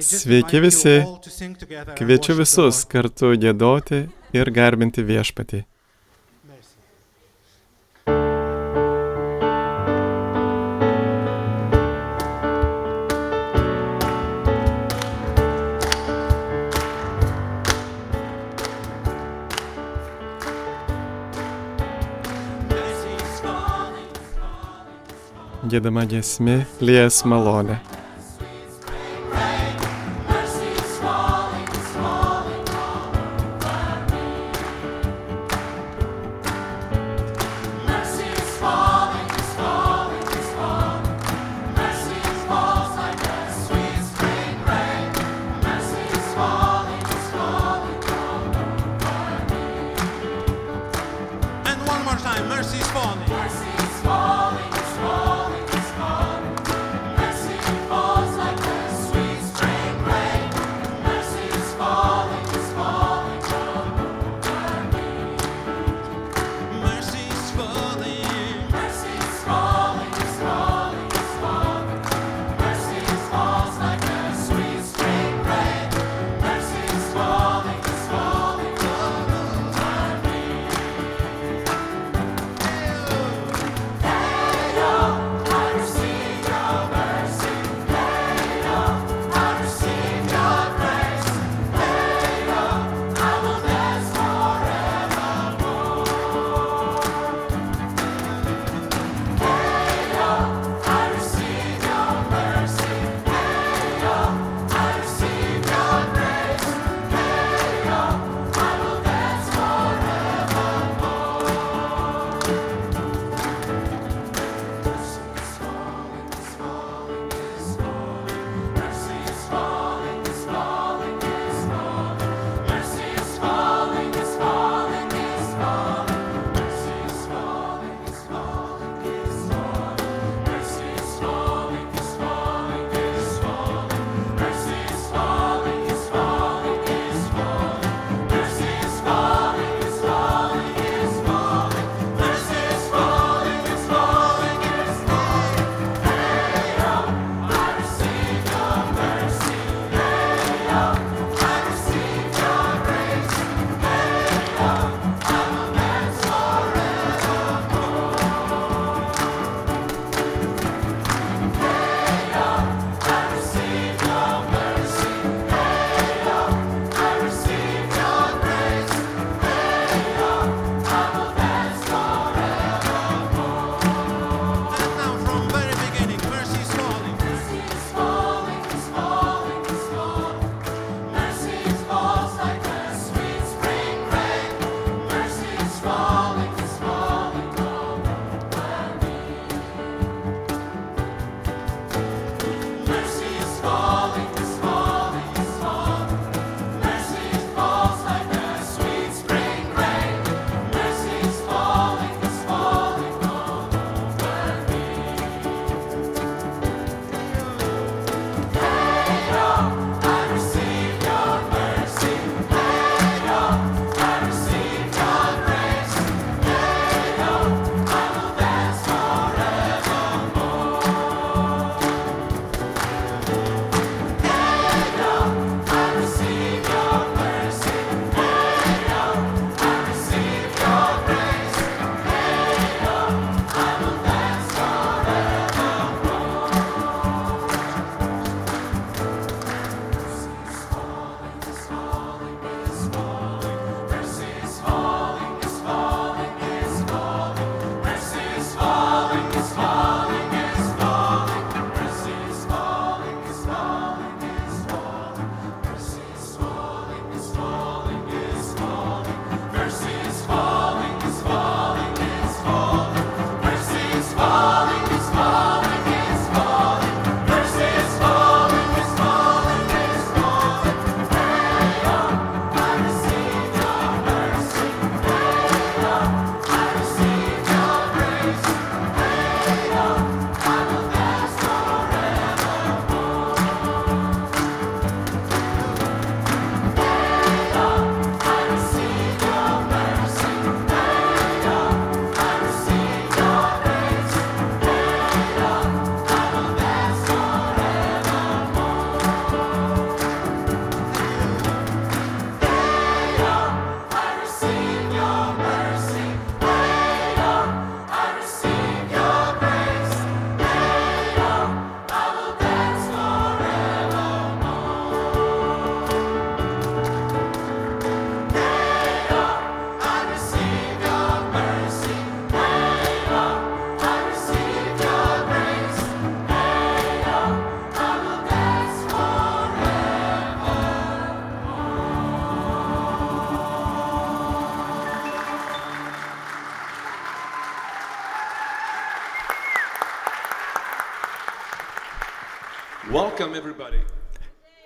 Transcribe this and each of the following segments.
Sveiki visi. Kviečiu visus kartu gėdoti ir garbinti viešpatį. Gėdama gesmi lies malonę.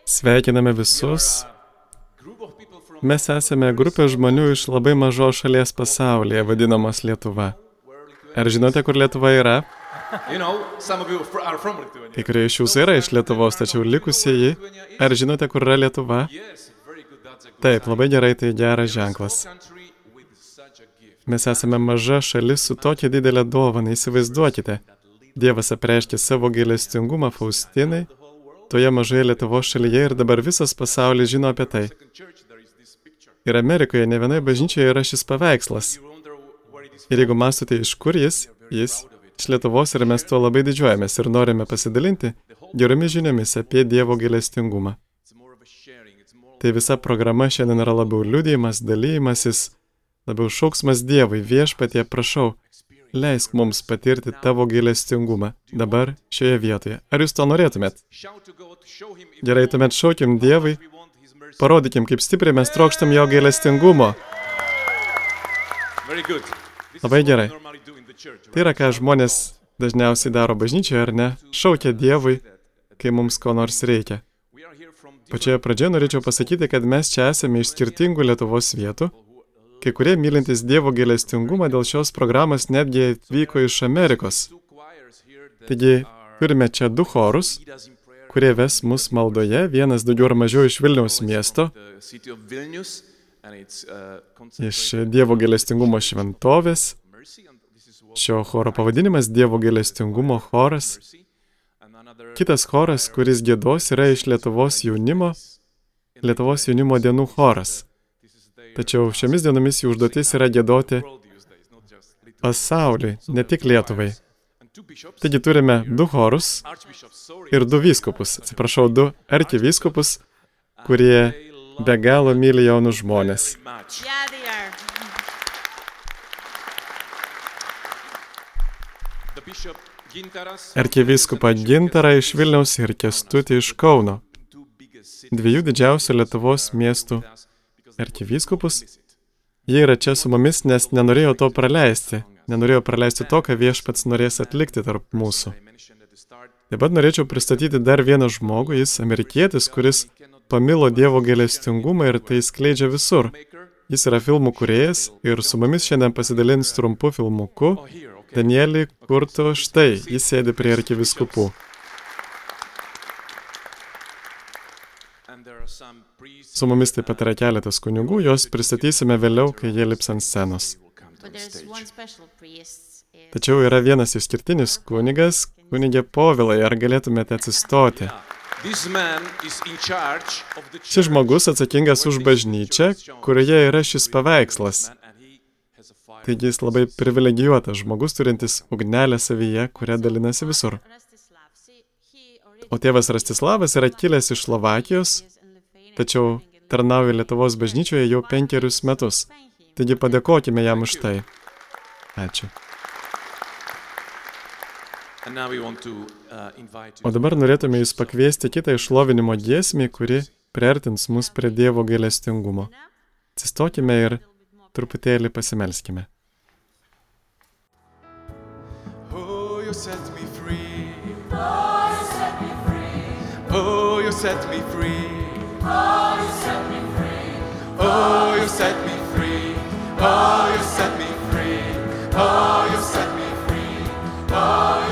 Sveikiname visus. Mes esame grupė žmonių iš labai mažos šalies pasaulyje, vadinamos Lietuva. Ar žinote, kur Lietuva yra? Kai kurie iš jūsų yra iš Lietuvos, tačiau likusieji. Ar žinote, kur yra Lietuva? Taip, labai gerai, tai geras ženklas. Mes esame maža šalis su tokia didelė dovana, įsivaizduokite. Dievas apreiškė savo gailestingumą Faustinai, toje mažoje Lietuvos šalyje ir dabar visas pasaulis žino apie tai. Ir Amerikoje ne vienoje bažnyčioje yra šis paveikslas. Ir jeigu mąstote, iš kur jis, jis iš Lietuvos ir mes tuo labai didžiuojamės ir norime pasidalinti geromis žiniomis apie Dievo gailestingumą. Tai visa programa šiandien yra labiau liūdėjimas, dalymasis, labiau šauksmas Dievui, viešpatie, prašau, leisk mums patirti tavo gailestingumą dabar šioje vietoje. Ar jūs to norėtumėt? Gerai, tuomet šaukim Dievui, parodykim, kaip stipriai mes trokštam jo gailestingumo. Very good. This Labai gerai. Tai yra, ką žmonės dažniausiai daro bažnyčioje, ar ne? Šaukia Dievui, kai mums ko nors reikia. Pačioje pradžioje norėčiau pasakyti, kad mes čia esame iš skirtingų Lietuvos vietų. Kai kurie mylintis Dievo gailestingumą dėl šios programos netgi atvyko iš Amerikos. Taigi turime čia du chorus, kurie ves mus maldoje, vienas daugiau ar mažiau iš Vilniaus miesto, iš Dievo gailestingumo šventovės. Šio choro pavadinimas Dievo gailestingumo choras. Kitas choras, kuris gėdos, yra iš Lietuvos jaunimo, Lietuvos jaunimo dienų choras. Tačiau šiomis dienomis jų užduotis yra gėdoti pasauliui, ne tik Lietuvai. Taigi turime du chorus ir du vyskupus, atsiprašau, du arkivyskupus, kurie be galo myli jaunus žmonės. Arkivyskupą Gintarą iš Vilniaus ir Kestutį iš Kauno, dviejų didžiausių Lietuvos miestų because arkivyskupus. Jie yra čia su mumis, nes nenorėjo to praleisti, nenorėjo praleisti to, ką viešpats norės atlikti tarp mūsų. Taip pat norėčiau pristatyti dar vieną žmogų, jis amerikietis, kuris pamilo Dievo gailestingumą ir tai skleidžia visur. Jis yra filmų kuriejas ir su mumis šiandien pasidalins trumpu filmuku. Danielį Kurto štai, jis sėdi prie arkiviskupų. And there are some priests Su mumis taip pat yra keletas kunigų, juos pristatysime vėliau, kai jie lips ant scenos. Tačiau yra vienas išskirtinis kunigas, kunigė Povilai, ar galėtumėte atsistoti? Šis žmogus atsakingas už bažnyčią, kurioje yra šis paveikslas. Taigi jis labai privilegijuotas žmogus turintis ugnelę savyje, kuria dalinasi visur. O tėvas Rastislavas yra kilęs iš Slovakijos, tačiau tarnauja Lietuvos bažnyčioje jau penkerius metus. Taigi padėkokime jam už tai. Ačiū. Uh, O dabar norėtume jūs pakviesti kitą išlovinimo giesmį, kuri priartins mus prie Dievo gailestingumo. Atsistokime ir truputėlį pasimelskime. Oh, you set me free. Oh, you set me free. Oh, you set me Oh, you set me free. Oh, you set me free. Oh, you set me free. Oh,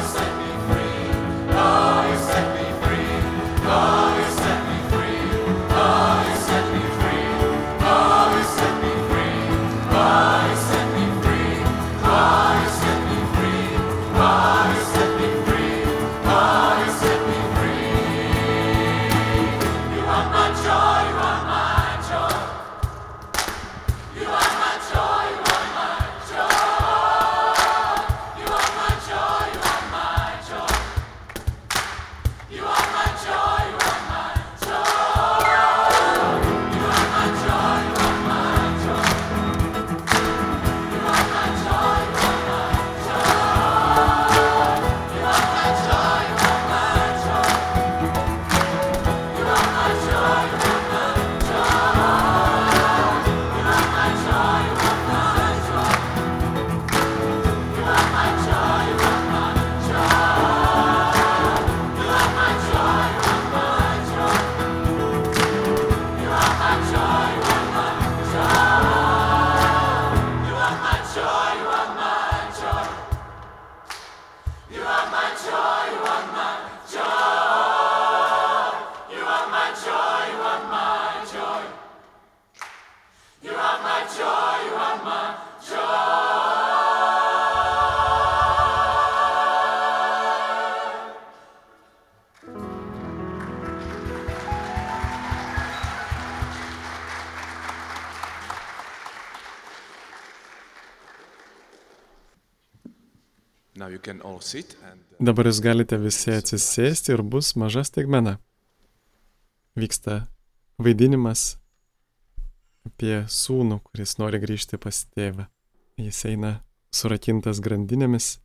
Dabar jūs galite visi atsisėsti ir bus maža staigmena. Vyksta vaidinimas apie sūnų, kuris nori grįžti pas tėvą. Jis eina surakintas grandinėmis.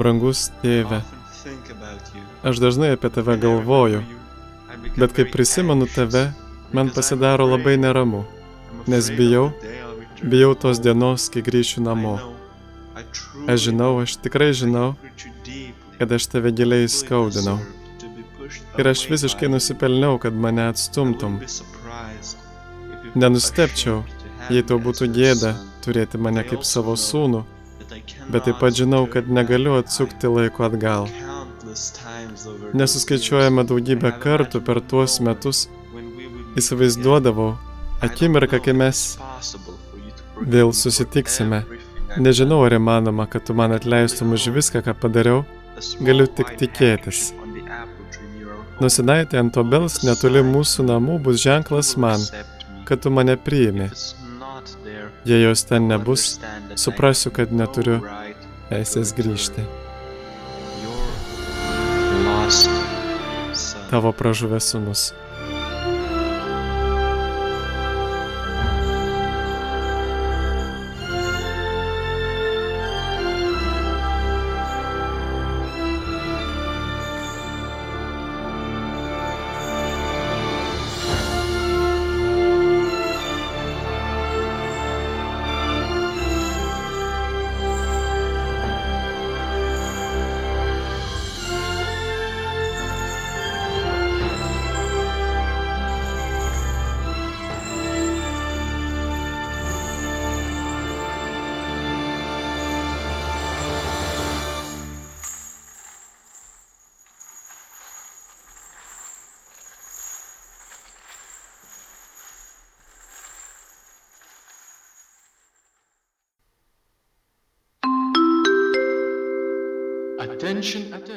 Brangus tėve, aš dažnai apie tave galvoju, bet kai prisimenu tave, man pasidaro labai neramu, nes bijau, bijau tos dienos, kai grįšiu namo. Aš žinau, aš tikrai žinau, kad aš tave giliai skaudinau. Ir aš visiškai nusipelniau, kad mane atstumtum. Nenustepčiau, jei tau būtų gėda turėti mane kaip savo sūnų, bet taip pat žinau, kad negaliu atsukti laiko atgal. Nesuskaičiuojama daugybę kartų per tuos metus įsivaizduodavau akimirką, kai mes vėl susitiksime. Nežinau, ar įmanoma, kad tu man atleistum už viską, ką padariau. Galiu tik tikėtis. Nusinaitė ant obels netoli mūsų namų bus ženklas man, kad tu mane priimi. Jei jos ten nebus, suprasiu, kad neturiu teisės grįžti. Tavo pražuvęs sunus.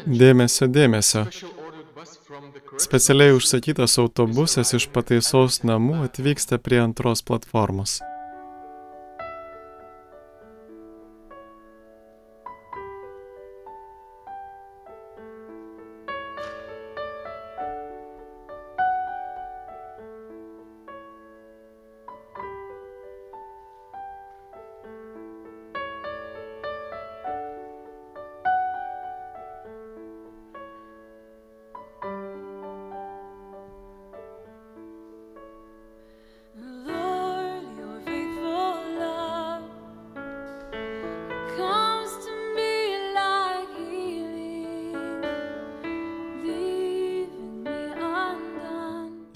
Dėmesio, dėmesio. Specialiai užsakytas autobusas iš pataisos namų atvyksta prie antros platformos.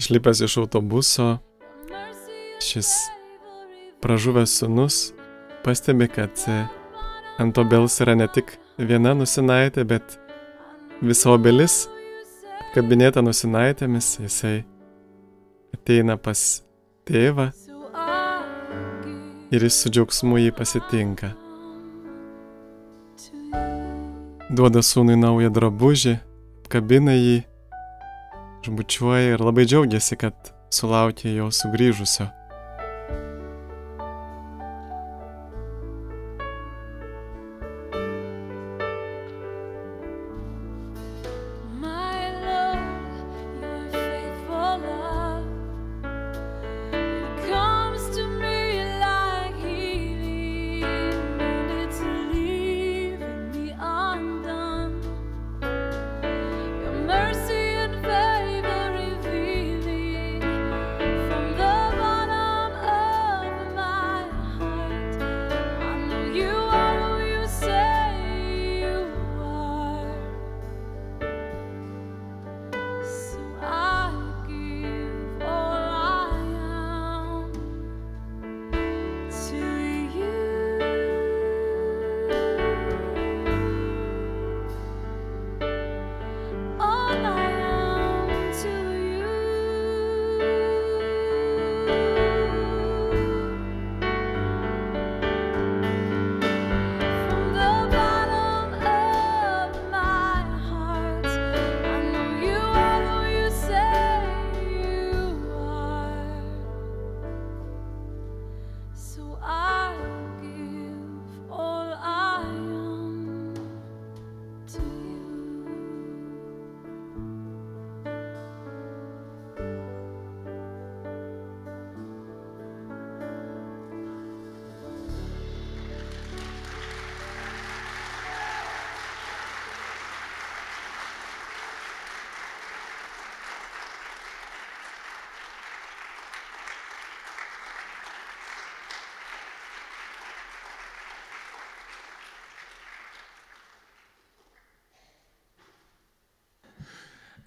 Išlipęs iš autobuso, šis pražuvęs sunus pastebi, kad e, ant obels yra ne tik viena nusinaitė, bet visa obelis kabinėta nusinaitėmis, jisai ateina pas tėvą ir jis su džiaugsmu jį pasitinka. Duoda sūnui naują drabužį, kabina jį, žbučiuoja ir labai džiaugiasi, kad sulaukė jo sugrįžusio.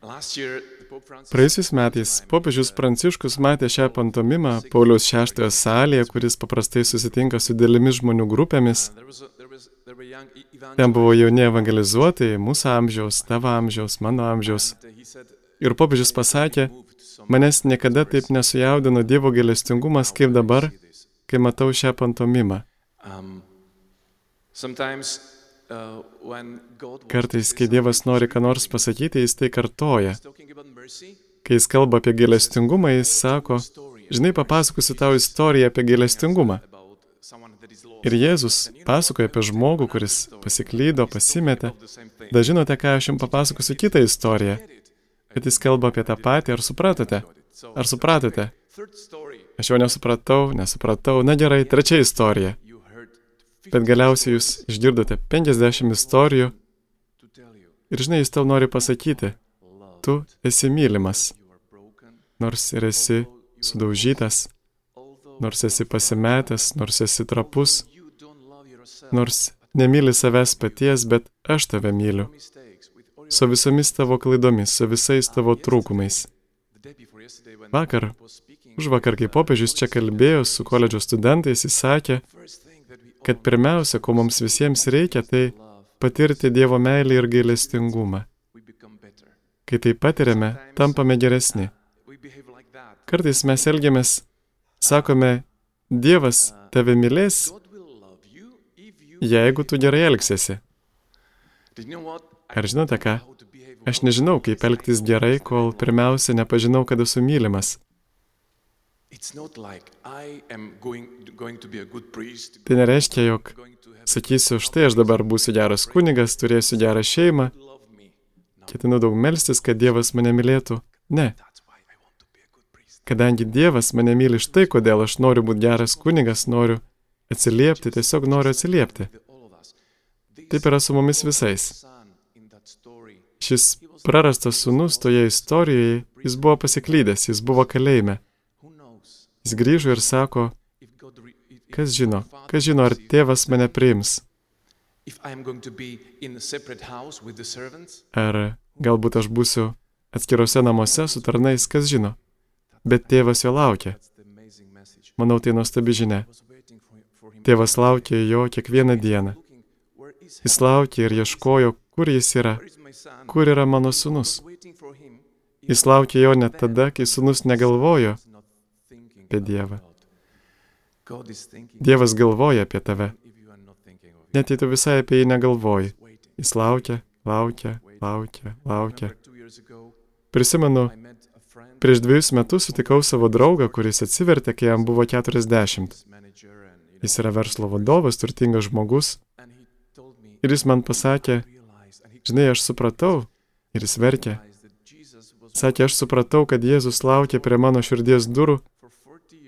Praėjusiais metais popiežius Pranciškus matė šią pantomimą Pauliaus VI salėje, kuris paprastai susitinka su dėlėmis žmonių grupėmis. e- Ten buvo jauni evangelizuotojai, mūsų amžiaus, tavo amžiaus, mano amžiaus. said, Ir popiežius pasakė, manęs niekada taip nesujaudino Dievo gelestingumas kaip dabar, kai matau šią pantomimą. um, sometimes uh, Kartais, kai Dievas nori ką nors pasakyti, jis tai kartoja. Kai jis kalba apie gelestingumą, jis sako, žinai, papasakosiu tau istoriją apie lost. Ir Jėzus pasakoja apie žmogų, kuris pasiklydo, pasimetė. the same thing. Da žinote, ką aš jums papasakosiu kitą istoriją. Bet jis kalba apie tą patį, ar supratote? Ar supratote? Aš jo nesupratau, nesupratau. Na gerai, trečia istorija. Bet galiausiai jūs išgirdote 50 istorijų ir žinai, jis tau nori pasakyti, tu esi mylimas, nors ir esi sudaužytas, nors esi pasimetęs, nors esi trapus, nors nemyli savęs paties, bet aš tave myliu. Su visomis tavo klaidomis, su visais tavo trūkumais. Vakar, už vakar, kai popiežius čia kalbėjo su koledžo studentais, jis sakė, kad pirmiausia, ko mums visiems reikia, tai patirti Dievo meilį ir gailestingumą. Kai tai patiriame, tampame geresni. Kartais mes elgiamės, sakome, Dievas tave mylės, jeigu tu gerai elgsiesi. Ar žinote ką? Aš nežinau, kaip elgtis gerai, kol pirmiausia nepažinau, kad esu mylimas. Tai nereiškia, jog sakysiu, štai aš dabar būsiu geras kunigas, turėsiu gerą šeimą, ketinu daug melstis, kad Dievas mane mylėtų. Ne, kadangi Dievas mane myli štai, kodėl aš noriu būti geras kunigas, noriu atsiliepti, tiesiog noriu atsiliepti. Taip yra su mumis visais. Šis prarastas sunus toje istorijoje, jis buvo pasiklydęs, jis buvo kalėjime. Jis grįžo ir sako, kas žino, kas žino, ar tėvas mane priims, ar galbūt aš būsiu atskirose namuose su tarnais, kas žino. Bet tėvas jo laukia. Manau, tai nuostabi žinia. Tėvas laukia jo kiekvieną dieną. Jis laukia ir ieškojo, kur jis yra, kur yra mano sunus. Jis laukia jo net tada, kai sunus negalvojo apie Dievą. Dievas galvoja apie tave, net jei tu visai apie jį negalvoji. Jis laukia, laukia, laukia, laukia. Prisimenu, prieš dviejus metus sutikau savo draugą, kuris atsivertė, kai jam buvo 40. his manager, and, you know, Jis yra verslo vadovas, turtingas žmogus. Ir jis man pasakė, žinai, aš supratau. Ir jis verkė. Sakė, aš supratau, kad Jėzus laukia prie mano širdies durų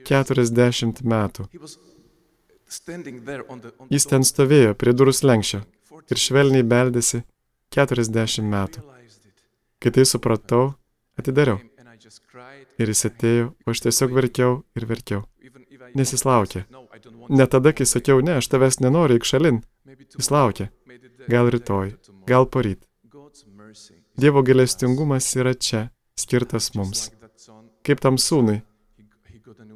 40 years. 40 metų. Jis ten stovėjo prie durų slengščio ir švelniai beldėsi 40 metų. Kai tai supratau, atidariau. Ir jis atėjo, o aš tiesiog verkiau ir verkiau. Nes jis laukė. Ne tada, kai sakiau, ne, aš tavęs nenoriu, eik šalin. Jis the Gal rytoj, gal poryt. Dievo gailestingumas yra čia, skirtas mums. Kaip tam sūnui.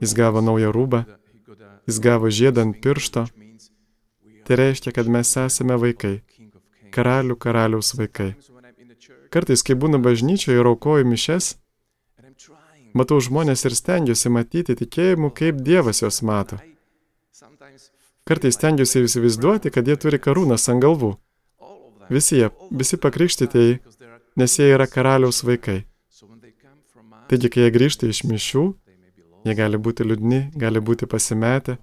Jis gavo naują rūbą, jis gavo žiedą ant piršto. Tai reiškia, kad mes esame vaikai, karalių karaliaus vaikai. Kartais, kai būnu bažnyčioje ir aukoju mišes, matau žmonės ir stengiuosi matyti tikėjimu, kaip Dievas juos mato. Kartais stengiuosi įsivaizduoti, kad jie turi karūnas ant galvų. Visi jie, visi pakrikštytieji, nes jie yra karaliaus vaikai. Taigi, kai jie grįžta iš mišių, they may be lost. Jie gali būti liūdni, gali būti pasimetę,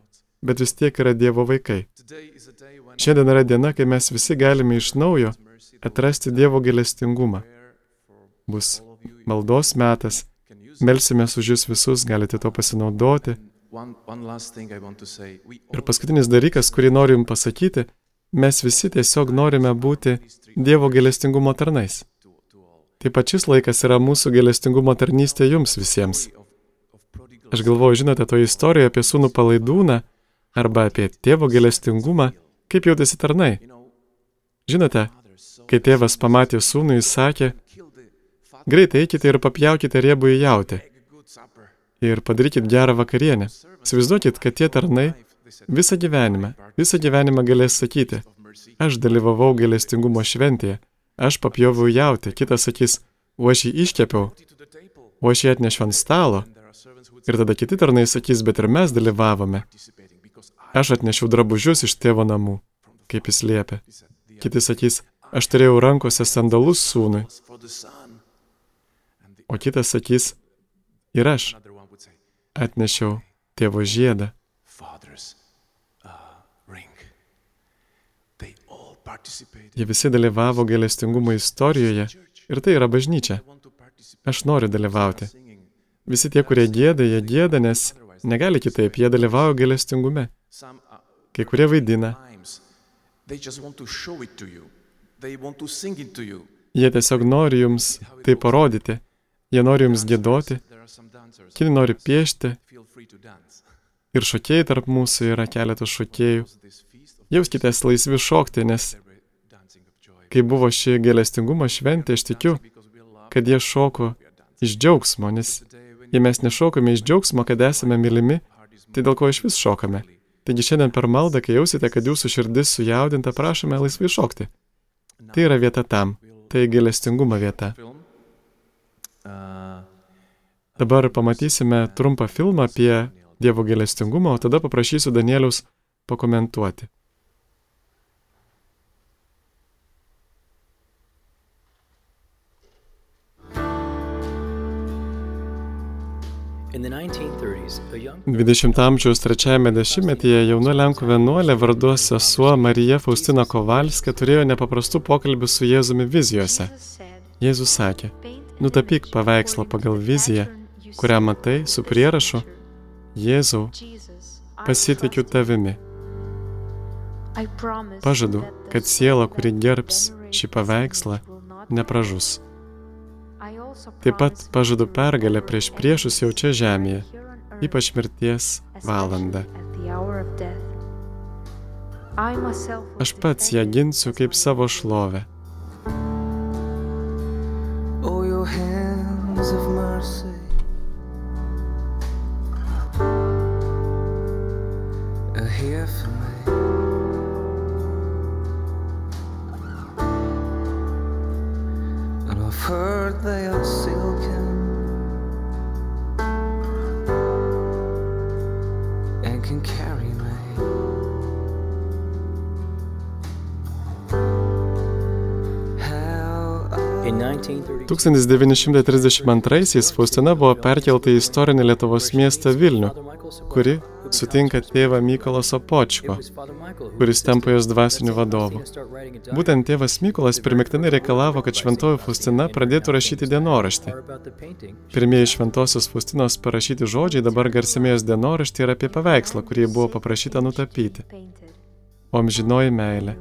bet vis tiek yra Dievo vaikai. Šiandien yra diena, kai mes visi galime iš naujo atrasti Dievo gailestingumą. Bus maldos metas, melsimės už jūs visus, galite to pasinaudoti. Ir paskutinis dalykas, kurį noriu jums pasakyti, mes visi tiesiog norime būti Dievo gailestingumo tarnais. Taip pat šis laikas yra mūsų gailestingumo tarnystė jums visiems. Aš galvoju, žinote, toje istorijoje apie sūnų palaidūną arba apie tėvo gailestingumą, kaip jautėsi tarnai. Žinote, kai tėvas pamatė sūnų, jis sakė, Greitai eikite ir papjaukite riebų į jautį ir padarykit gerą vakarienę. Įsivaizduokit, kad tie tarnai visą gyvenimą, visą gyvenimą galės sakyti, aš dalyvavau gailestingumo šventėje, aš papjoviau jauti, kitas sakys, o aš jį iškepiau, o aš jį atnešiau ant stalo. Ir tada kiti tarnai sakys, bet ir mes dalyvavome. Aš atnešiau drabužius iš tėvo namų, kaip jis liepia. Kiti sakys, aš turėjau rankose sandalus sūnui, o kitas sakys, ir aš atnešiau tėvo žiedą. Jie visi dalyvavo gailestingumo istorijoje ir tai yra bažnyčia. Aš noriu dalyvauti. Visi tie, kurie gėda, jie gėda, nes negali kitaip, jie dalyvauja uh, Kai kurie vaidina, jie tiesiog nori jums tai parodyti, jie nori jums gėdoti, kiti nori piešti. Ir šokėjai tarp mūsų yra keletas šokėjų. Jauskitės laisvi šokti, nes kai buvo ši gailestingumo šventė, aš tikiu, kad jie šoko iš džiaugsmo, nes jei mes nešokame iš džiaugsmo, kad esame mylimi, tai dėl ko iš vis šokame. Taigi šiandien per maldą, kai jausite, kad jūsų širdis sujaudinta, prašome laisvai šokti. Tai yra vieta tam, tai gailestingumo vieta. Dabar pamatysime trumpą filmą apie Dievo gailestingumą, o tada paprašysiu Danieliaus pakomentuoti. 20 amžiaus trečiajame dešimtmetyje jauna Lenkų vienuolė vardu sesuo Marija Faustina Kovalskė turėjo nepaprastų pokalbių su Jėzumi vizijose. Jėzus sakė, nutapyk paveikslą pagal viziją, kurią matai su prierašu Jėzau, pasitikiu tavimi. Pažadu, kad siela, kuri gerbs šį paveikslą, nepražus. Taip pat pažadu pergalę prieš priešus jau čia žemėje, ypač mirties valandą. Aš pats ją ginsiu kaip savo šlovę. Here for me. I've heard they are silken and can carry me. How in 1932, 1932-aisiais Faustina buvo perkelta į istorinį Lietuvos miestą Vilnių, kuri sutinka tėvą Mykolą Sopočko, kuris tampa jos dvasiniu vadovu. "Faustina, start writing a diary Būtent tėvas Mykolas primiktinai reikalavo, kad šventoji Faustina pradėtų rašyti dienoraštį. more about the painting." Pirmieji šventosios Faustinos parašyti žodžiai dabar garsime jos dienoraštį ir apie paveikslą, kurį buvo paprašyta nutapyti. O amžinoji meilė,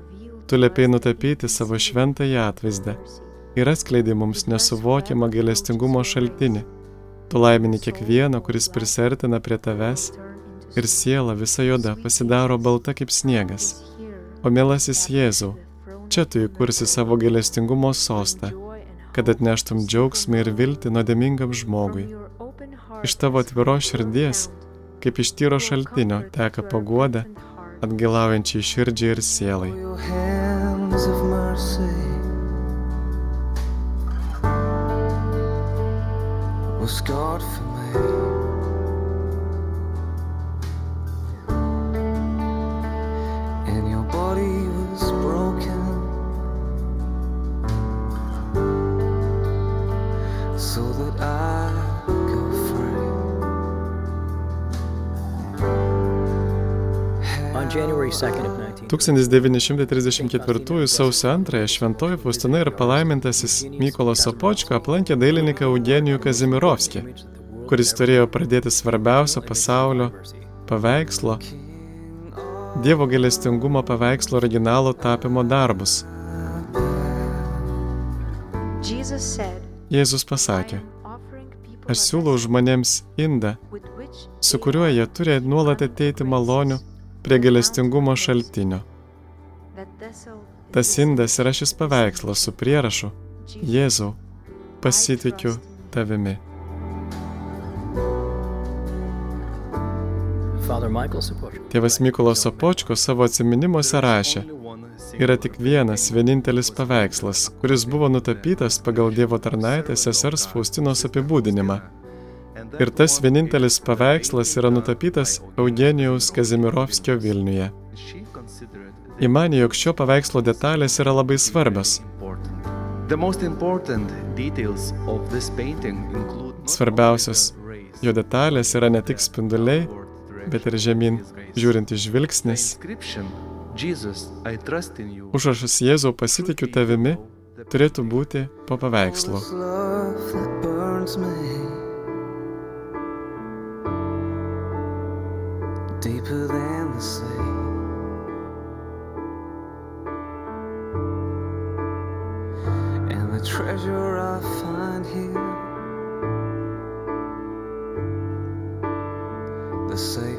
tu liepiai nutapyti savo šventąją atvaizdą ir atskleidai mums nesuvokiamą gailestingumo šaltinį. Tu laimini kiekvieną, kuris prisertina prie tavęs ir siela visa juoda pasidaro balta kaip sniegas. O mielasis Jėzau, čia tu įkursi savo gailestingumo sostą, kad atneštum džiaugsmą ir viltį nuodėmingam žmogui. Iš tavo atviros širdies, kaip iš tyro šaltinio, teka paguoda atgilaujančiai širdžiai ir sielai. was God for me. Body was broken so that I could go free. On January 2nd of 19 1934 sausio 2 šventoji Faustina ir palaimintasis Mykolas Sopočko aplankė dailininką Eugenijų Kazimirovskį, kuris turėjo pradėti svarbiausio pasaulio paveikslo Dievo gailestingumo paveikslo originalo tapimo darbus. Jėzus pasakė, aš siūlau žmonėms indą, su kuriuo jie turi nuolat ateiti malonių prie gailestingumo šaltinio. Tas indas yra šis paveikslas su prierašu Jėzau, pasitikiu tavimi. Tėvas Mykolas Sopočko savo atsiminimuose rašė, yra tik vienas, vienintelis paveikslas, kuris buvo nutapytas pagal Dievo tarnaitės sesers Faustinos apibūdinimą. Ir tas vienintelis paveikslas yra nutapytas Eugenijaus Kazimirovskio Vilniuje. Įmanė, jog šio paveikslo detalės yra labai svarbios. Svarbiausios jo detalės yra ne tik spinduliai, bet ir žemyn žiūrintis the žvilgsnis. inscription, Jesus, I trust in you. Užrašas Jėzau pasitikiu tavimi turėtų būti po paveikslu. Deeper than the sea. And the treasure I find here, the Savior's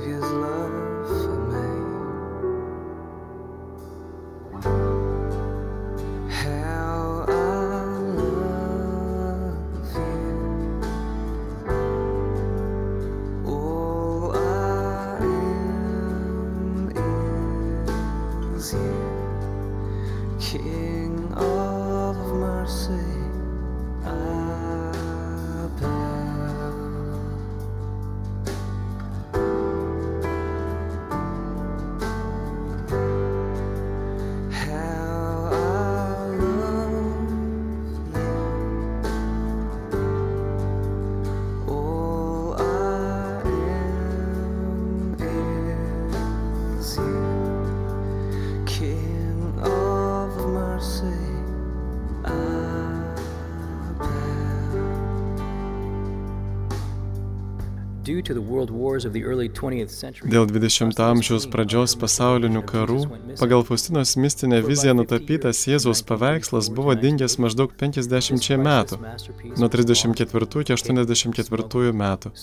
Dėl 20-ojo amžiaus pradžios pasaulinių karų, pagal Faustinos mistinę viziją nutapytas Jėzaus paveikslas buvo dingęs maždaug 50 metų, nuo 34 iki 84 metų.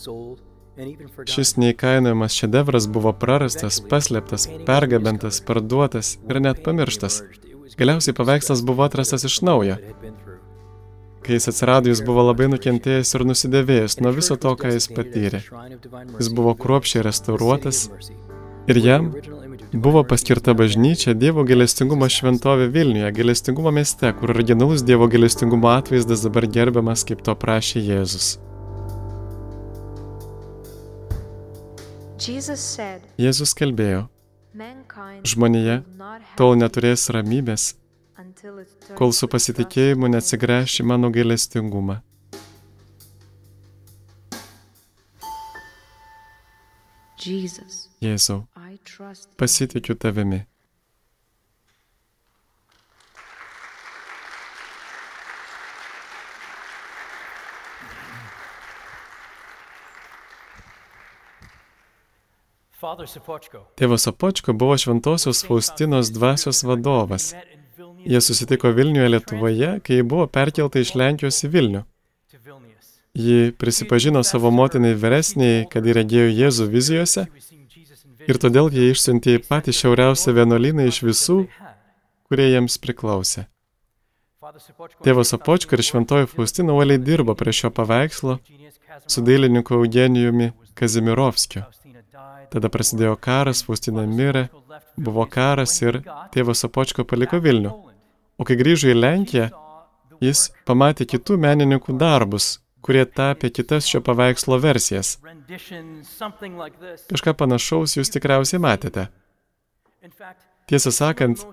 Šis neįkainojamas šedevras buvo prarastas, paslėptas, pergabentas, parduotas ir net pamirštas. Galiausiai paveikslas buvo atrastas iš naujo. Kai jis atsirado, jis buvo labai nukentėjęs ir nusidėvėjęs nuo viso to, ką jis patyrė. Jis buvo kruopšiai restauruotas ir jam buvo paskirta bažnyčia Dievo gailestingumo šventovė Vilniuje, gailestingumo mieste, kur originalus Dievo gailestingumo atvaizdas dabar gerbiamas, kaip to prašė Jėzus. Jėzus kalbėjo, žmonija tol neturės ramybės, kol su pasitikėjimu trust in neatsigręš į mano gailestingumą. Jesus, Jėzau, pasitikiu tavimi. Tėvas Apočko buvo šventosios Faustinos dvasios vadovas. Jie susitiko Vilniuje Lietuvoje, kai buvo perkelta iš Lenkijos į Vilnių. Ji prisipažino savo motinai vyresniai, kad ji regėjo Jėzų vizijose ir todėl jie išsiuntė į patį šiauriausią vienuolyną iš visų, kurie jiems priklausė. Tėvas Apočko ir šventoji Faustina uoliai dirbo prie šio paveikslo su dailininku Eugenijumi Kazimirovskiu. Tada prasidėjo karas, Faustina mirė, buvo karas ir tėvas Apočko paliko Vilnių. O kai grįžo į Lenkiją, jis pamatė kitų menininkų darbus, kurie tapė kitas šio paveikslo versijas. Kažką panašaus jūs tikriausiai matėte. Tiesą sakant,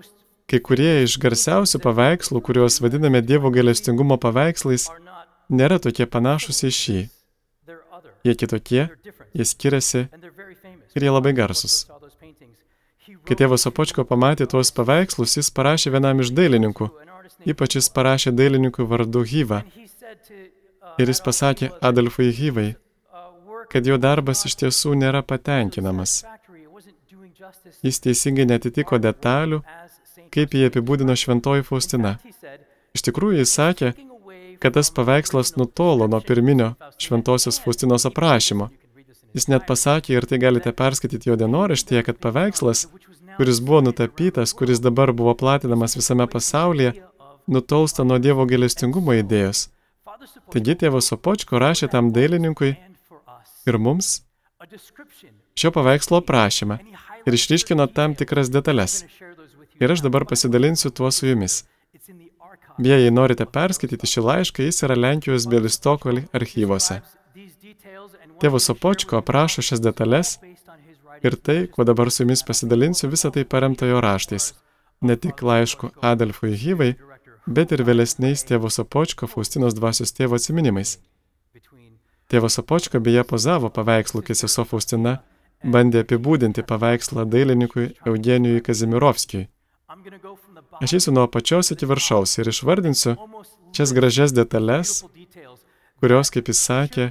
kai kurie iš garsiausių paveikslų, kuriuos vadiname Dievo gailestingumo paveikslais, nėra tokie panašus į šį. Jie kitokie, jie skiriasi. Ir jie labai Father Kai tėvas Opočko pamatė tuos paveikslus, jis parašė vienam iš dailininkų. Ypač jis parašė dailininkui vardu Hyva. Ir jis pasakė Adolfui Hyvai, kad jo darbas iš tiesų nėra patenkinamas. Jis teisingai netitiko detalių, kaip jį apibūdino šventoji Faustina. Iš tikrųjų, jis sakė, "Taking away kad tas paveikslas nutolo nuo pirminio šventosios Faustinos aprašymo. Jis net pasakė, ir tai galite perskaityti jo dienoraštyje, kad paveikslas, kuris buvo nutapytas, kuris dabar buvo platinamas visame pasaulyje, nutolsta nuo Dievo gailestingumo idėjos. Taigi tėvas Sopočko rašė tam dailininkui ir mums šio paveikslo aprašymą ir išryškino tam tikras detalės. Ir aš dabar pasidalinsiu tuo su jumis. Beje, jei norite perskaityti šį laišką, jis yra Lenkijos Bielistoko archyvose. Tėvas Sopočko aprašo šias detalės ir tai, kuo dabar su jumis pasidalinsiu, visą tai paremta jo raštais. Ne tik laišku Adolfui Hyvai, bet ir vėlesniais tėvo Sopočko Faustinos dvasios tėvo atsiminimais. Tėvas Sopočko beje pozavo paveikslų, kai sesuo Faustina bandė apibūdinti paveikslą dailininkui Eugenijui Kazimirovskijui. Aš eisiu nuo apačios iki viršaus ir išvardinsiu šias gražias detalės, kurios, kaip jis sakė,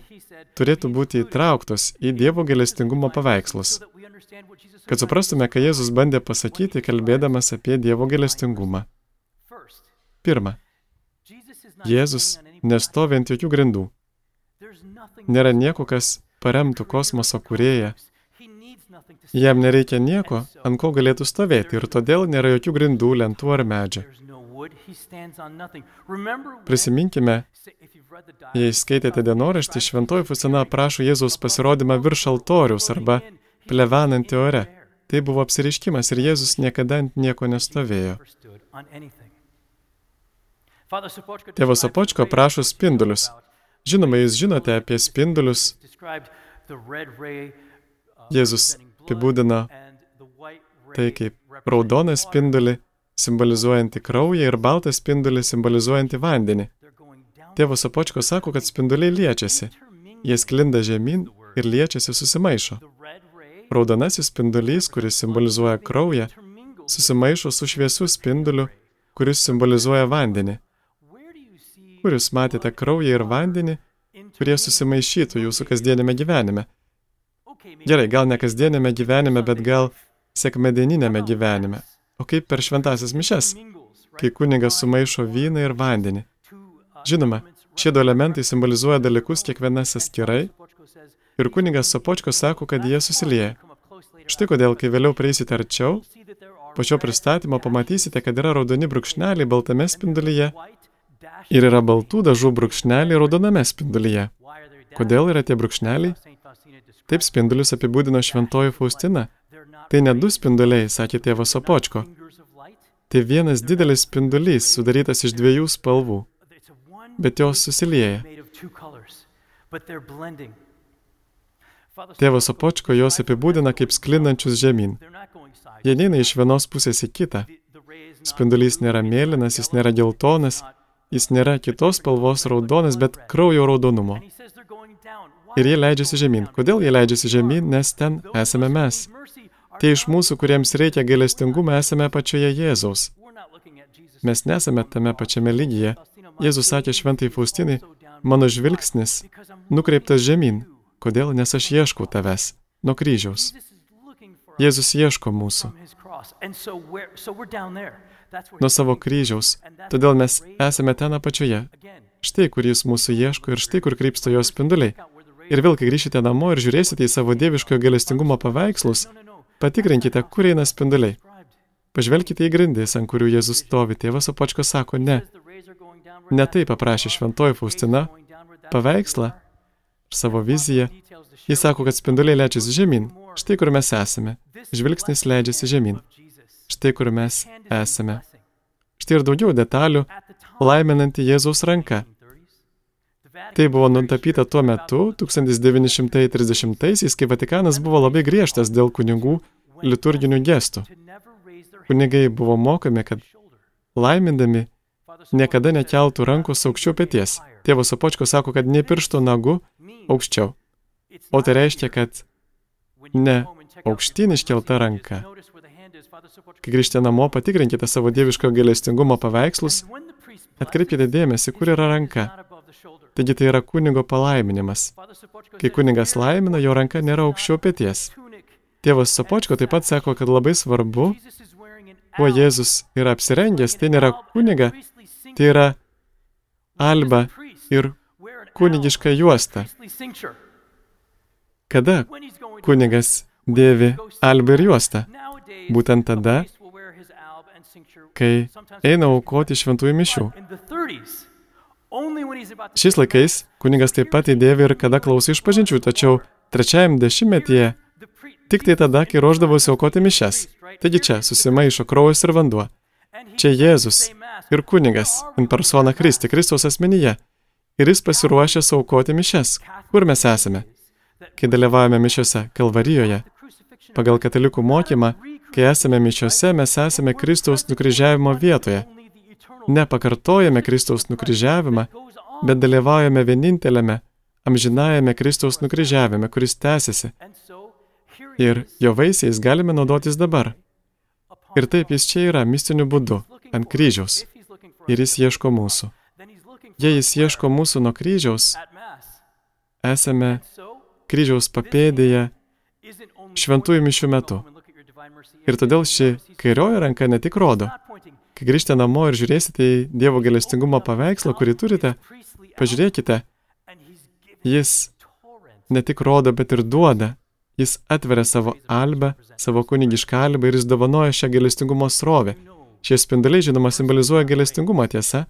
turėtų būti įtrauktos į Dievo galestingumo paveikslus, kad suprastume, ką Jėzus bandė pasakyti, kalbėdamas apie Dievo galestingumą. Pirma, Jėzus nestovi ant jokių grindų. Nėra nieko, kas paremtų kosmoso kurėją. Jam nereikia nieko, ant ko galėtų stovėti ir todėl nėra jokių grindų, lentų ar medžio. Prisiminkime, jei skaitėte dienoraštį, šventoji Fusina aprašo Jėzaus pasirodymą virš altoriaus arba plevenantį ore. Tai buvo apsiriškimas ir Jėzus niekada ant nieko nestovėjo. Tėvas Apočko aprašo spindulius. Žinoma, jūs žinote apie spindulius. Jėzus apibūdina tai kaip raudoną spindulį, simbolizuojantį kraują ir baltą spindulį, simbolizuojantį vandenį. Tėvas Apočko sako, kad spinduliai liečiasi. Jie sklinda žemyn ir liečiasi susimaišo. Raudonasis spindulys, kuris simbolizuoja kraują, susimaišo su šviesiu spinduliu, kuris simbolizuoja vandenį. Kur jūs matėte kraują ir vandenį, kurie susimaišytų jūsų kasdienėme gyvenime? Gerai, gal ne kasdienėme gyvenime, bet gal sekmadieninėme gyvenime. O kaip per šventasias mišes, kai kunigas sumaišo vyną ir vandenį. Žinoma, šie du elementai simbolizuoja dalykus kiekvienas atskirai ir kunigas Sopočko sako, kad jie susilieja. Štai kodėl, kai vėliau prieisite arčiau, po šio pristatymo pamatysite, kad yra raudoni brūkšneliai baltame spindulyje ir yra baltų dažų brūkšneliai raudoname spindulyje. Kodėl yra tie brūkšneliai? Taip spindulius apibūdino šventoji Faustina. Tai ne du spinduliai, sakė tėvas Sopočko. Tai vienas didelis spindulys, sudarytas iš dviejų spalvų, bet jos susilieja. Tėvas Sopočko jos apibūdina kaip sklindančius žemyn. Jie neina iš vienos pusės į kitą. Spindulys nėra mėlynas, jis nėra geltonas, jis nėra kitos spalvos raudonas, bet kraujo raudonumo. Ir jie leidžiasi žemyn. Kodėl jie leidžiasi žemyn? Nes ten esame mes. Tie iš mūsų, kuriems reikia gailestingumo, esame pačioje Jėzaus. Mes nesame tame pačiame lygyje. Jėzus sakė šventai Faustinai, mano žvilgsnis nukreiptas žemyn. Kodėl? Nes aš ieškau tavęs. Nuo kryžiaus. Jėzus ieško mūsų. Nuo savo kryžiaus. Todėl mes esame ten apačioje. Štai, kur jis mūsų ieško ir štai, kur krypsta jo spinduliai. Ir vėl, kai grįšite namo ir žiūrėsite į savo dieviškojo galestingumo paveikslus, patikrinkite, kur eina spinduliai. Pažvelkite į grindis, ant kurių Jėzus stovi. Tėvas Opočko sako, ne. Ne taip paprašė šventoji Faustina paveikslą ir savo viziją. Jis sako, kad spinduliai leidžiasi žemyn. Štai kur mes esame. Žvilgsnis leidžiasi žemyn. Štai kur mes esame. Štai ir daugiau detalių laiminanti Jėzaus ranka. Tai buvo nutapyta tuo metu, 1930-aisiais, kai Vatikanas buvo labai griežtas dėl kunigų liturginių gestų. Kunigai buvo mokomi, kad laimindami niekada nekeltų rankos aukščiau pėties. Tėvas Sopočko sako, kad ne piršto nagu aukščiau. O tai reiškia, kad ne aukštyn iškelta ranka. Kai grįžtė namo, patikrinkite savo dieviško gailestingumo paveikslus, atkreipkite dėmesį, kur yra ranka. Taigi tai yra kunigo palaiminimas. Kai kunigas laimina, jo ranka nėra aukščiau pėties. Tėvas Sopočko taip pat sako, kad labai svarbu, kuo Jėzus yra apsirengęs, tai nėra kuniga, tai yra alba ir kunigiška juosta. Kada kunigas dėvi albą ir juostą? Būtent tada, kai eina aukoti šventųjų mišių. Šiais laikais kunigas taip pat įdėvi ir kada klauso išpažinčių, tačiau trečiajam dešimtmetyje tik tai tada, kai ruoždavosi aukoti mišes. Taigi čia susimaišo kraujas ir vanduo. Čia Jėzus ir kunigas, in persona Kristi, Kristaus asmenyje. Ir jis pasiruošęs aukoti mišes. Kur mes esame? Kai dalyvavome mišiose Kalvarijoje, pagal katalikų mokymą, kai esame mišiose, mes esame Kristaus nukryžiavimo vietoje. Nepakartojame Kristaus nukryžiavimą, bet dalyvaujame vienintelėme, amžinajame Kristaus nukryžiavime, kuris tęsiasi. Ir jo vaisiais galime naudotis dabar. Ir taip jis čia yra mistiniu būdu, ant kryžiaus. Ir jis ieško mūsų. Jei jis ieško mūsų nuo kryžiaus, esame kryžiaus papėdėje šventųjų mišių metu. Ir todėl ši kairioji ranka ne tik rodo, kai grįžtate namo ir žiūrėsite į Dievo galestingumo paveikslą, kurį turite, pažiūrėkite, jis ne tik rodo, bet ir duoda. Jis atveria savo albę, savo kunigišką albę ir jis dovanoja šią galestingumo srovę. Šie spinduliai, žinoma, simbolizuoja galestingumą tiesa.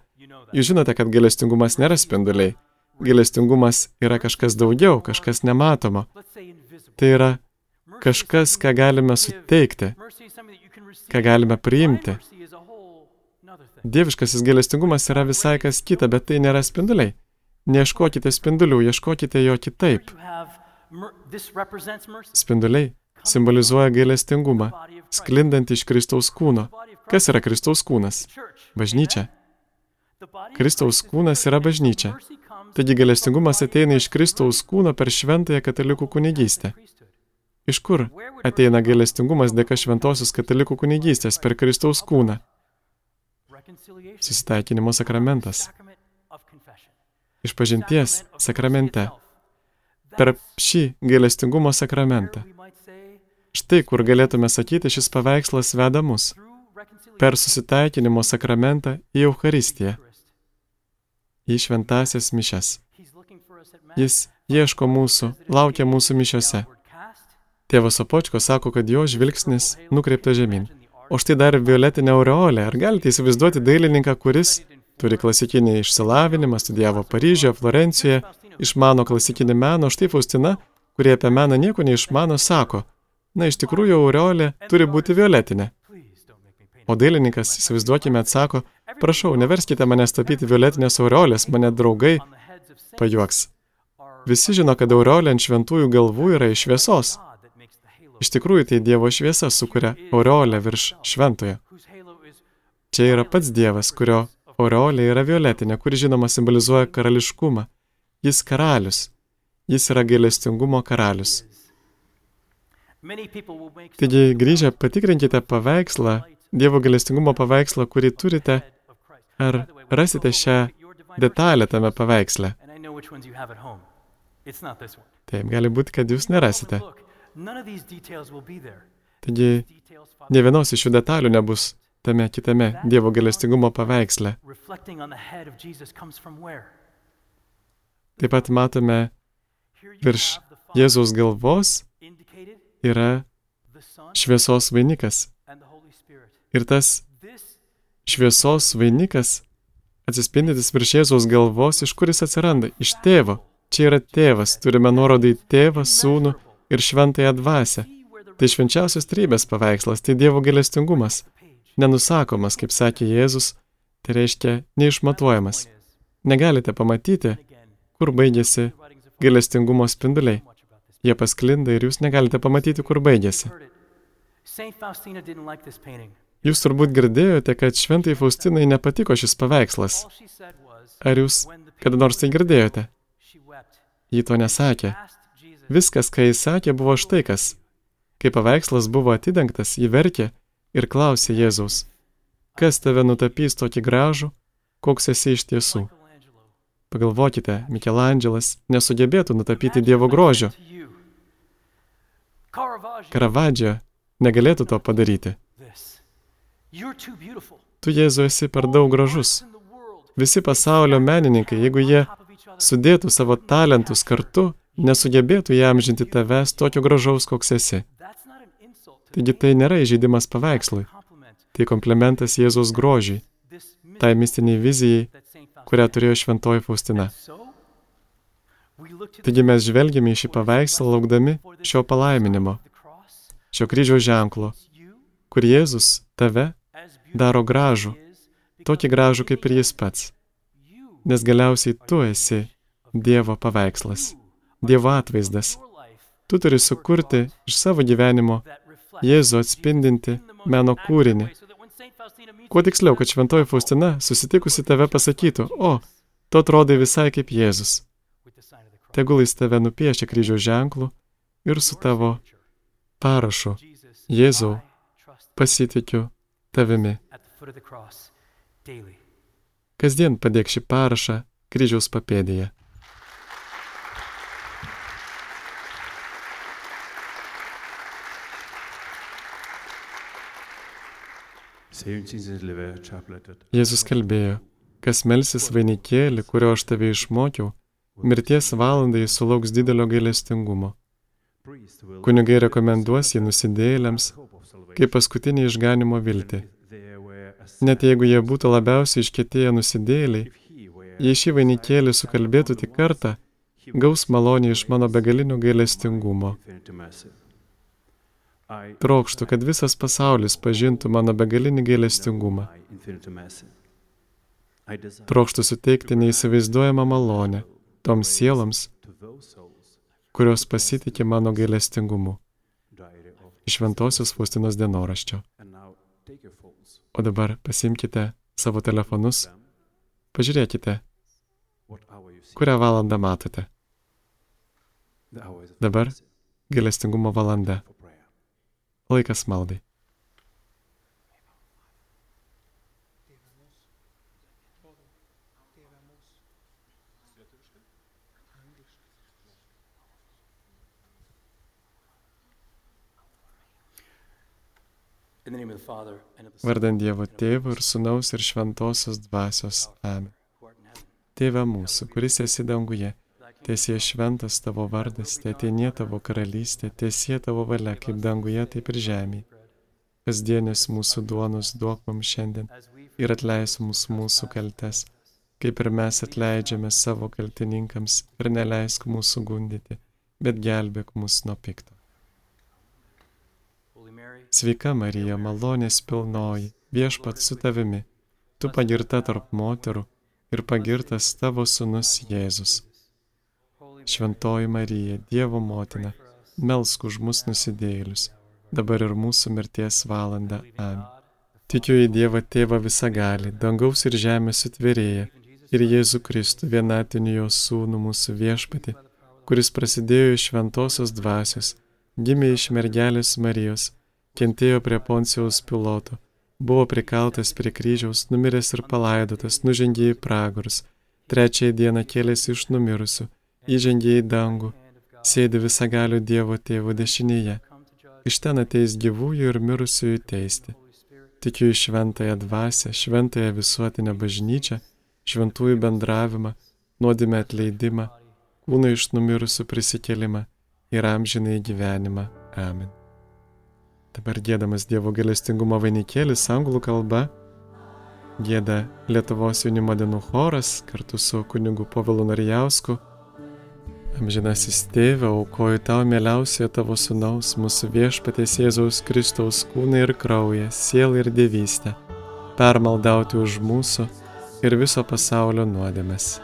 Jūs žinote, kad galestingumas nėra spinduliai. Galestingumas yra kažkas daugiau, kažkas nematomo. Tai yra kažkas, ką galime suteikti, ką galime priimti. Dieviškasis galestingumas yra visai kas kita, bet tai nėra spinduliai. Neieškokite spindulių, ieškokite jo kitaip. Spinduliai simbolizuoja gailestingumą, sklindant iš Kristaus kūno. Kas yra Kristaus kūnas? Bažnyčia. Kristaus kūnas yra bažnyčia. Taigi gailestingumas ateina iš Kristaus kūno per šventąją katalikų kunigystę. Iš kur ateina gailestingumas dėka šventosios katalikų kunigystės per Kristaus kūną? Susitaikinimo sakramentas. Išpažinties sakramente. Per šį gailestingumo sakramentą. Štai kur galėtume sakyti, šis paveikslas veda mus per susitaikinimo sakramentą į Eucharistiją, į šventasias mišes. Jis ieško mūsų, laukia mūsų mišiose. Tėvas Opočko sako, kad jo žvilgsnis nukreiptas žemyn. O štai dar violetinė aureolė. Ar galite įsivaizduoti dailininką, kuris turi klasikinį išsilavinimą, studijavo Paryžioje, Florencijoje, išmano klasikinį meną, štai Faustina, kurie apie meną nieko neišmano, sako, na iš tikrųjų aureolė turi būti violetinė. O dailininkas, įsivaizduokime, atsako, prašau, neverskite manęs tapyti violetinės aureolės, mane draugai pajuoks. Visi žino, kad aureolė ant šventųjų galvų yra iš šviesos. Iš tikrųjų, tai Dievo šviesa sukuria aureolę virš šventojo. Čia yra pats Dievas, kurio aureolė yra violetinė, kuri žinoma simbolizuoja karališkumą. Jis karalius. Jis yra gailestingumo karalius. Taigi, grįžę, patikrinkite paveikslą, Dievo gailestingumo paveikslą, kurį turite, ar rasite šią detalę tame paveiksle. Taip, gali būti, kad jūs nerasite. Taigi, ne vienos iš šių detalių nebus tame kitame Dievo galestingumo paveiksle. Taip pat matome virš Jėzaus galvos yra šviesos vainikas. Ir tas šviesos vainikas atsispindintis virš Jėzaus galvos, iš kuris atsiranda? Iš tėvo. Čia yra tėvas, turime nuorodą į tėvą, sūnų ir šventąją dvasę. Tai švenčiausios trybės paveikslas, tai Dievo galestingumas. Nenusakomas, kaip sakė Jėzus, tai reiškia neišmatuojamas. Negalite pamatyti, kur baigėsi galestingumo spinduliai. Jie pasklinda ir jūs negalite pamatyti, kur baigėsi. Jūs turbūt girdėjote, kad šventai Faustinai nepatiko šis paveikslas. Ar jūs kada nors tai girdėjote? Ji to nesakė. Viskas, ką jis sakė, buvo štai kas. Kai paveikslas buvo atidengtas, ji verkė ir klausė Jėzaus, kas tave nutapys tokį gražų, koks esi iš tiesų. Pagalvokite, Mikelandželas nesugebėtų nutapyti Dievo grožio. Karavadžio negalėtų to padaryti. Tu, Jėzu, esi per daug gražus. Visi pasaulio menininkai, jeigu jie sudėtų savo talentus kartu, nesugebėtų įamžinti tavęs tokio gražaus, koks esi. Taigi tai nėra įžeidimas paveikslui. Tai komplementas Jėzaus grožiai, tai mistiniai vizijai, kurią turėjo šventoji Faustina. Taigi mes žvelgiame į šį paveikslą laukdami šio palaiminimo, šio kryžiaus ženklo, kur Jėzus tave daro gražų, tokį gražų kaip ir jis pats. Nes galiausiai tu esi Dievo paveikslas, Dievo atvaizdas. Tu turi sukurti iš savo gyvenimo Jėzų atspindinti meno kūrinį. Kuo tiksliau, kad šventoji Faustina susitikusi tave pasakytų, o, tu atrodai visai kaip Jėzus. Tegul jis tave nupiešia kryžiaus ženklų ir su tavo parašu Jėzau, pasitikiu tavimi. Kasdien padėk šį parašą kryžiaus papėdėje. Jėzus kalbėjo, kas melsis vainikėlį, kurio aš tave išmokiau, mirties valandai sulauks didelio gailestingumo. Kunigai rekomenduos jį nusidėjėliams kaip paskutinį išganimo viltį. Net jeigu jie būtų labiausiai iškėtėję nusidėjėliai, jei šį vainikėlį sukalbėtų tik kartą, gaus malonį iš mano begalinio gailestingumo. Trokštų, kad visas pasaulis pažintų mano begalinį gailestingumą. Trokštų suteikti neįsivaizduojamą malonę toms sieloms, kurios pasitikė mano gailestingumu. Iš Šventosios Faustinos dienoraščio. O dabar pasimkite savo telefonus, pažiūrėkite, kurią valandą matote. Dabar gailestingumo valanda. Laikas maldai. Vardant Dievo Tėvo ir Sūnaus ir Šventosios Dvasios. Amen. Tėve mūsų, kuris esi danguje, tiesie šventas tavo vardas, tėtinė tavo karalystė, tiesie tavo valia, kaip danguje, taip ir žemėje. Kasdienės mūsų duonos duok mums šiandien ir atleis mums mūsų kaltes, kaip ir mes atleidžiame savo kaltininkams ir neleisk mūsų gundyti, bet gelbėk mus nuo pikto. Sveika Marija, malonės pilnoji, viešpat su tavimi, tu pagirta tarp moterų ir pagirtas tavo sunus Jėzus. Šventoji Marija, Dievo motina, melsk už mus nusidėjėlius, dabar ir mūsų mirties valanda. Amen. Tikiu į Dievą Tėvą visagalį, dangaus ir žemės sutvėrėją ir Jėzų Kristų, vienatinių jo sūnų mūsų viešpatį, kuris prasidėjo iš šventosios dvasios, gimė iš mergelės Marijos, kentėjo prie Poncijaus piloto, buvo prikaltas prie kryžiaus, numiręs ir palaidotas, nužengė į pragarus, trečiąją dieną kėlėsi iš numirusių, įžengė į dangų, sėdi visagalių Dievo tėvo dešinėje, iš ten ateis gyvųjų ir mirusiųjų teisti. Tikiu į šventąją dvasę, šventąją visuotinę bažnyčią, šventųjų bendravimą, nuodėmę atleidimą, kūno iš numirusių prisikelimą ir amžinai gyvenimą. Amen. Dabar gėdamas Dievo galestingumo vainikėlis anglų kalba, gėda Lietuvos jaunimo dienų choras kartu su kunigu Povilu Narijausku. Amžinasis tėve, aukoju tau mieliausioje tavo sunaus, mūsų viešpatės Jėzaus Kristaus kūną ir kraują, sielą ir dievystę, permaldauti už mūsų ir viso pasaulio nuodėmes.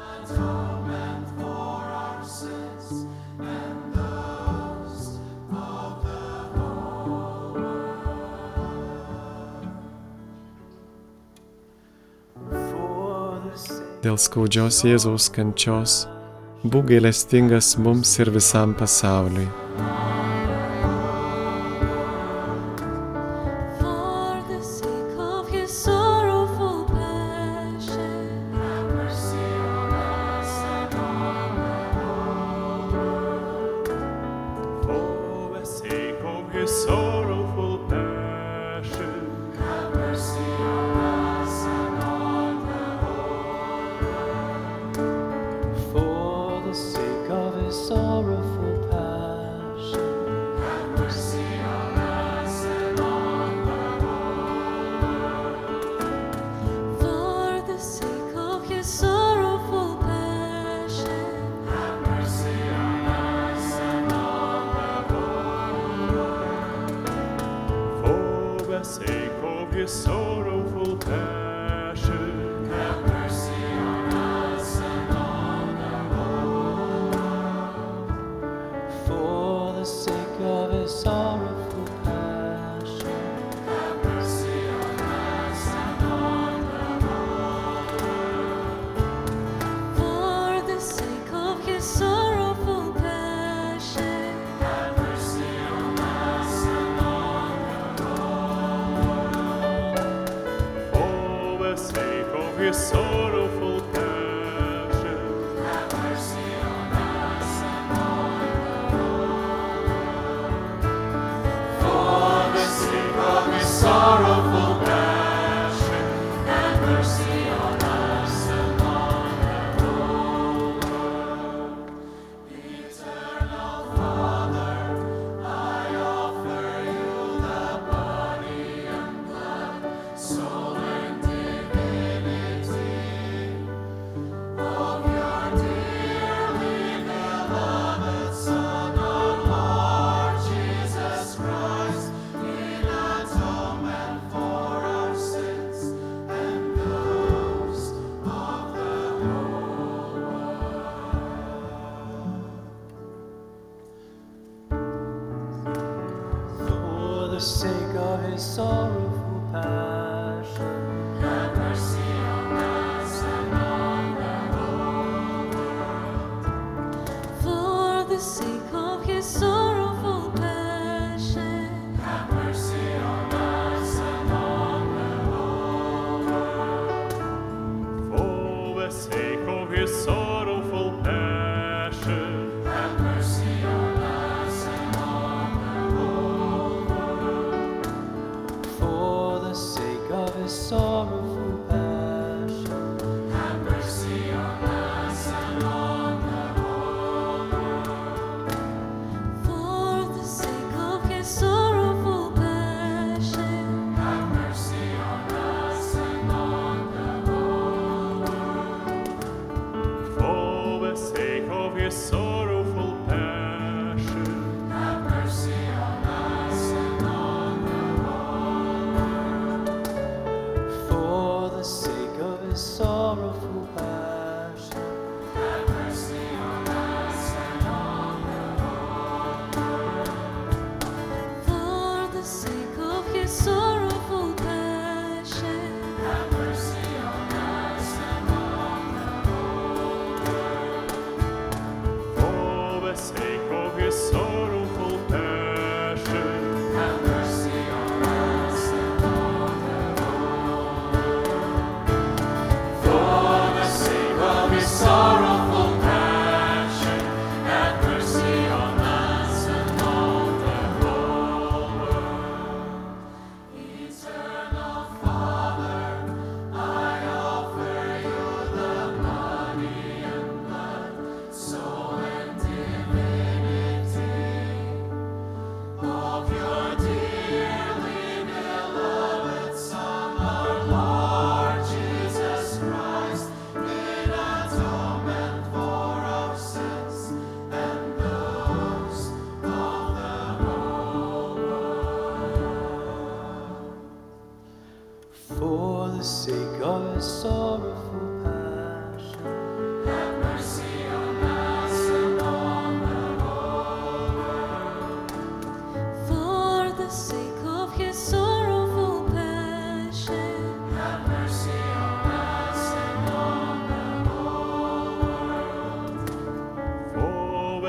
Dėl skaudžios Jėzaus kančios, būk gailestingas mums ir visam pasauliui.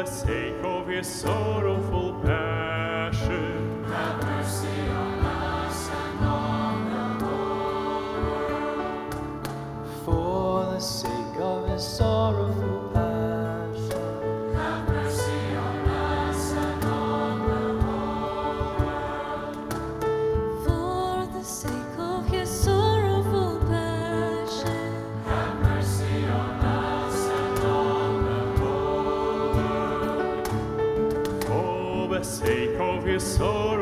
Sake of his sorrowful passion. Have mercy of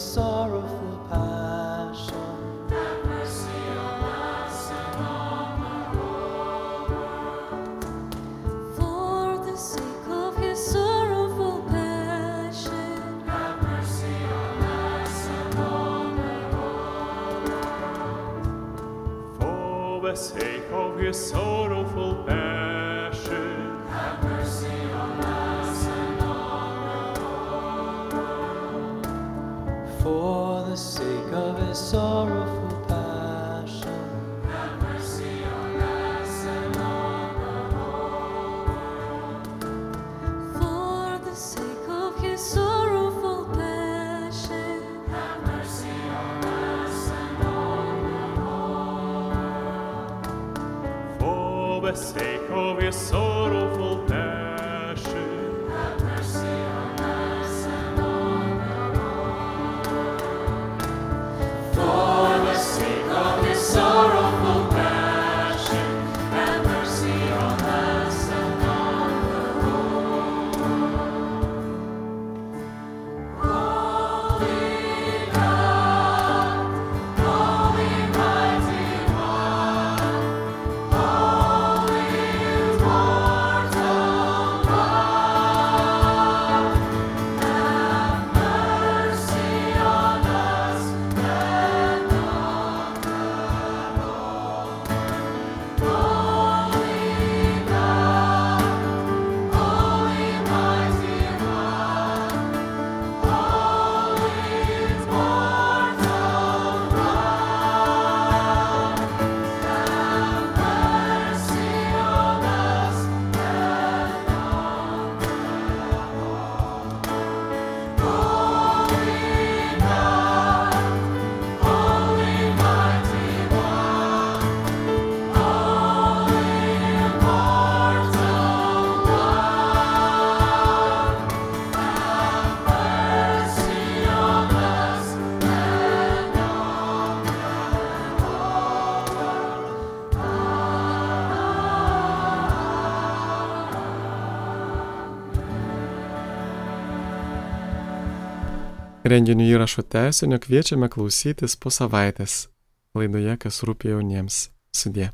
sorrowful passion. Have mercy on us and on the whole. For the sake of his sorrowful passion. Have mercy on us and on the whole. For the sake of his sorrowful passion. the sake of your sorrowful Renginių įrašo tęsinio kviečiame klausytis po savaitės laidoje, kas rūpė jauniems. Sudė.